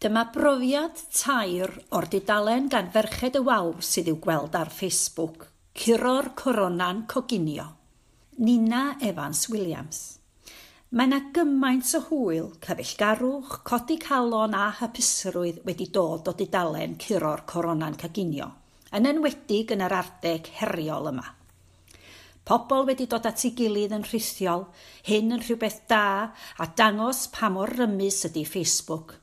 Dyma brofiad tair o'r didalen gan ferched y wawr sydd i'w gweld ar Facebook. Curo'r corona'n coginio. Nina Evans Williams. Mae yna gymaint o hwyl, cyfellgarwch, codi calon a hapusrwydd wedi dod o didalen curo'r corona'n coginio, yn enwedig yn yr ardeg heriol yma. Pobl wedi dod at ei gilydd yn rhithiol, hyn yn rhywbeth da a dangos pa mor rymus ydy Facebook –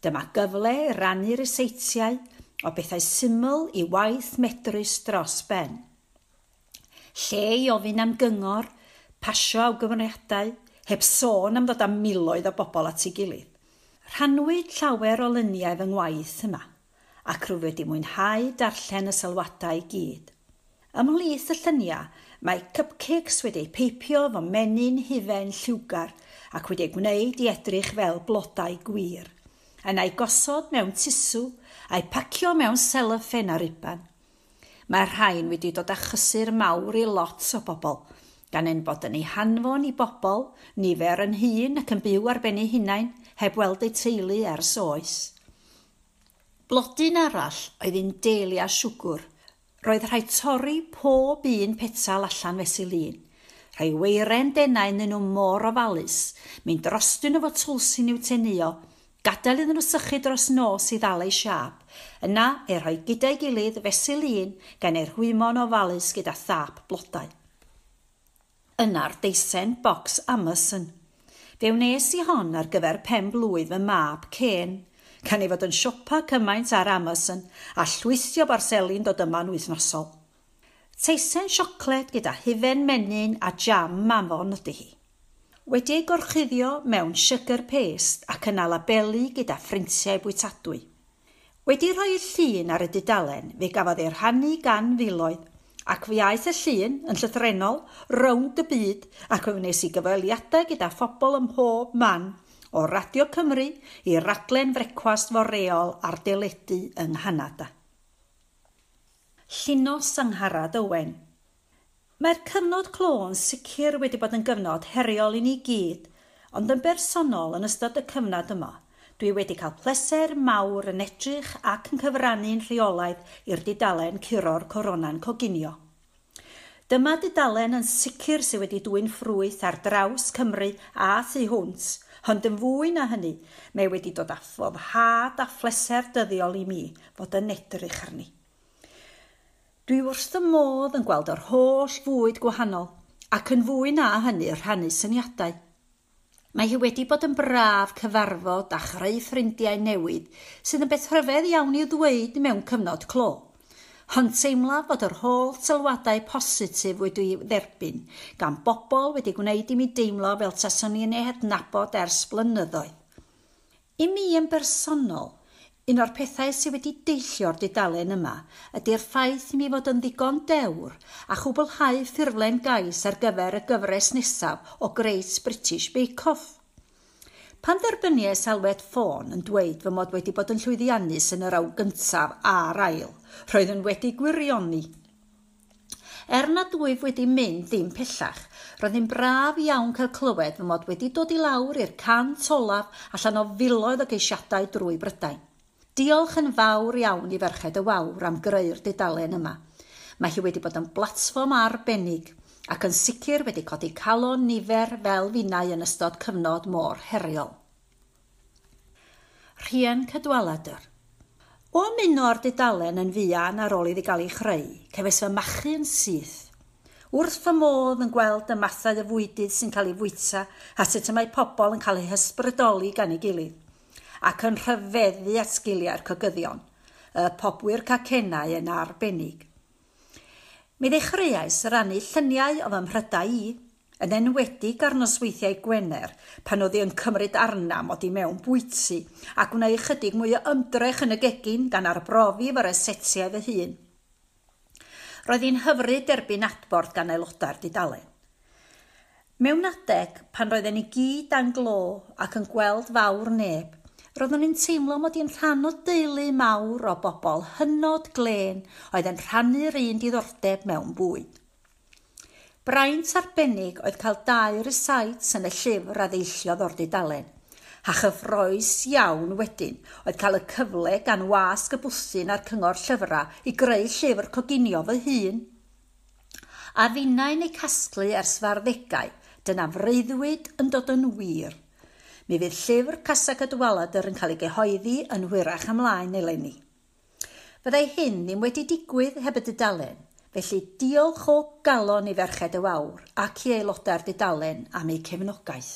Dyma gyfle rannu'r eseitiau o bethau syml i waith medrus dros ben. Lle i ofyn am gyngor, pasio awgymeriadau, heb sôn am ddod am miloedd o bobl at ei gilydd. Rhanwyd llawer o luniau fy ngwaith yma, ac rwy wedi mwynhau darllen y sylwadau i gyd. Ymhlith y lluniau, mae cupcakes wedi peipio fo menyn hufen lliwgar ac wedi gwneud i edrych fel blodau gwir yn ei gosod mewn tisw a'i pacio mewn seloffen ar iban. Mae'r rhain wedi dod â chysur mawr i lot o bobl, gan ein bod yn ei hanfon i bobl, nifer yn hun ac yn byw ar ben ei hunain, heb weld ei teulu ers oes. Blodyn arall oedd un delia siwgr. Roedd rhaid torri pob un petal allan fesul un. Rhai weiren denau yn nhw môr ofalus, mynd drostyn efo twlsyn i'w tenio, Gadael iddyn nhw sychu dros nos i ddalai siap, yna ei rhoi gyda'i gilydd fesul un gan ei rhwymon ofalus gyda thap blodau. Yna'r deisen bocs Amazon. Fe wnes i hon ar gyfer pen blwydd fy mab Cen, gan ei fod yn siopa cymaint ar Amazon a llwythio barselin dod yma'n wythnosol. Teisen siocled gyda hufen menyn a jam mamon ydy hi wedi'i gorchuddio mewn sugar paste ac yn alabelu gyda ffrintiau bwytadwy. Wedi rhoi llun ar y dudalen, fe gafodd ei rhannu gan filoedd ac fe aeth y llun yn llythrenol rownd y byd ac fe wnes i gyfaliadau gyda phobl ym mhob man o Radio Cymru i raglen frecwast foreol ar deledu yng Nghanada. Llinos Angharad Owen – Mae'r cyfnod clo yn sicr wedi bod yn gyfnod heriol i ni gyd, ond yn bersonol yn ystod y cyfnod yma, dwi wedi cael pleser mawr yn edrych ac yn cyfrannu'n rheolaidd i'r didalen curo'r corona'n coginio. Dyma didalen yn sicr sydd wedi dwy'n ffrwyth ar draws Cymru a thu hwnt, ond yn fwy na hynny, mae wedi dod â phob a phleser dyddiol i mi fod yn edrych arni. Dwi wrth y modd yn gweld yr holl fwyd gwahanol ac yn fwy na hynny rhannu syniadau. Mae hi wedi bod yn braf cyfarfod a chreu ffrindiau newydd sydd yn beth rhyfedd iawn i'w ddweud mewn cyfnod clo. Hon teimla fod yr holl sylwadau positif wedi dderbyn gan bobl wedi gwneud i mi deimlo fel taswn i'n ei hadnabod ers blynyddoedd. I mi yn bersonol, Un o'r pethau sydd wedi deillio'r dudalen yma ydy'r ffaith i mi fod yn ddigon dewr a chwblhau ffurflen gais ar gyfer y gyfres nesaf o Great British Bake Off. Pan dderbyniau salwed Ffôn yn dweud fy mod wedi bod yn llwyddiannus yn yr aw gyntaf a'r ail, roedd yn wedi gwirioni. Er nad wyf wedi mynd ddim pellach, roedd hi'n braf iawn cael clywed fy mod wedi dod i lawr i'r cant olaf allan o filoedd o geisiadau drwy Brydain. Diolch yn fawr iawn i Ferched y Wawr am greu'r dudalen yma. Mae hi wedi bod yn blatfform arbennig ac yn sicr wedi codi calon nifer fel finnau yn ystod cyfnod mor heriol. Rhian Cydwaladr O ymuno o'r dudalen yn fuan ar ôl iddi gael ei chreu, cefes fy machu yn syth. Wrth fy modd yn gweld y mathau y fwydydd sy'n cael ei fwyta a sut y mae pobl yn cael eu hysbrydoli gan ei gilydd ac yn rhyfeddu at sgiliau'r cygyddion. Y pobwyr cacennau yn arbennig. Mi ddechreuais rannu lluniau o fy mhrydau i, yn enwedig ar nosweithiau Gwener, pan oedd yn cymryd arnam od i mewn bwyty, a gwneud chydig mwy o ymdrech yn y gegin gan arbrofi fy esetiau fy hun. Roedd hi'n hyfryd erbyn adborth gan aelodau'r didalen. Mewn adeg, pan roedden ni gyd dan glo ac yn gweld fawr neb, Roeddwn i'n teimlo mod i'n rhan o deulu mawr o bobl hynod glen oedd yn rhannu'r un diddordeb mewn bwyd. Braint arbennig oedd cael dau resites yn y llyfr a ddeilliodd o'r dudalen. A chyffroes iawn wedyn oedd cael y cyfle gan wasg y bwthyn a'r cyngor llyfrau i greu llyfr coginio fy hun. A finnau'n ei casglu ers farddegau, dyna freuddwyd yn dod yn wir. Mi fydd llyfr Casag y Dwaladr yn cael ei gyhoeddi yn hwyrach ymlaen eleni. Fyddai hyn ddim wedi digwydd heb y dudalen, felly diolch o galon i ferched y wawr ac i aelodau'r dudalen am eu cefnogaeth.